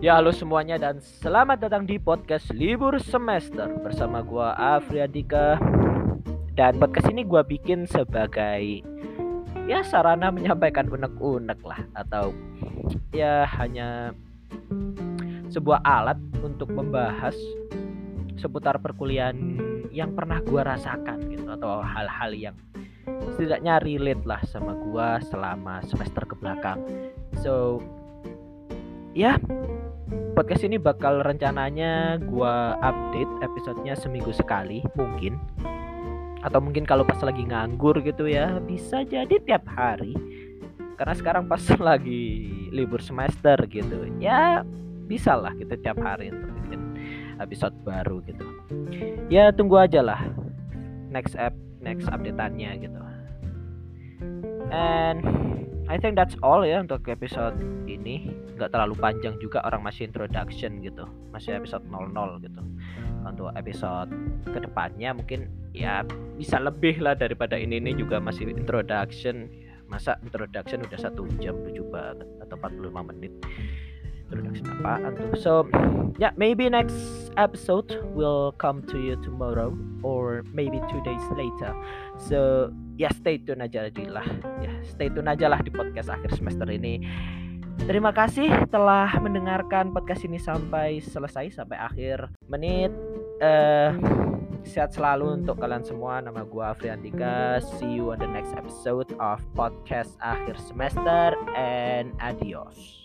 Ya halo semuanya dan selamat datang di podcast libur semester bersama gua Afriadika dan podcast ini gua bikin sebagai ya sarana menyampaikan unek-unek lah atau ya hanya sebuah alat untuk membahas seputar perkuliahan yang pernah gua rasakan gitu atau hal-hal yang setidaknya relate lah sama gua selama semester ke belakang. So ya podcast ini bakal rencananya gua update episodenya seminggu sekali mungkin. Atau mungkin kalau pas lagi nganggur gitu ya bisa jadi tiap hari. Karena sekarang pas lagi libur semester gitu ya bisa lah gitu tiap hari untuk bikin episode baru gitu. Ya tunggu aja lah next app next updateannya gitu. And I think that's all ya untuk episode ini. Nggak terlalu panjang juga orang masih introduction gitu. Masih episode 00 gitu. Untuk episode ke depannya mungkin ya bisa lebih lah daripada ini. Ini juga masih introduction. Masa introduction udah satu jam lucu banget atau 45 menit? Introduction apaan tuh? So yeah maybe next episode will come to you tomorrow or maybe two days later so ya stay tune aja lah ya stay tune aja lah di podcast akhir semester ini Terima kasih telah mendengarkan podcast ini sampai selesai sampai akhir menit. Uh, sehat selalu untuk kalian semua. Nama gue Afriandika. See you on the next episode of podcast akhir semester and adios.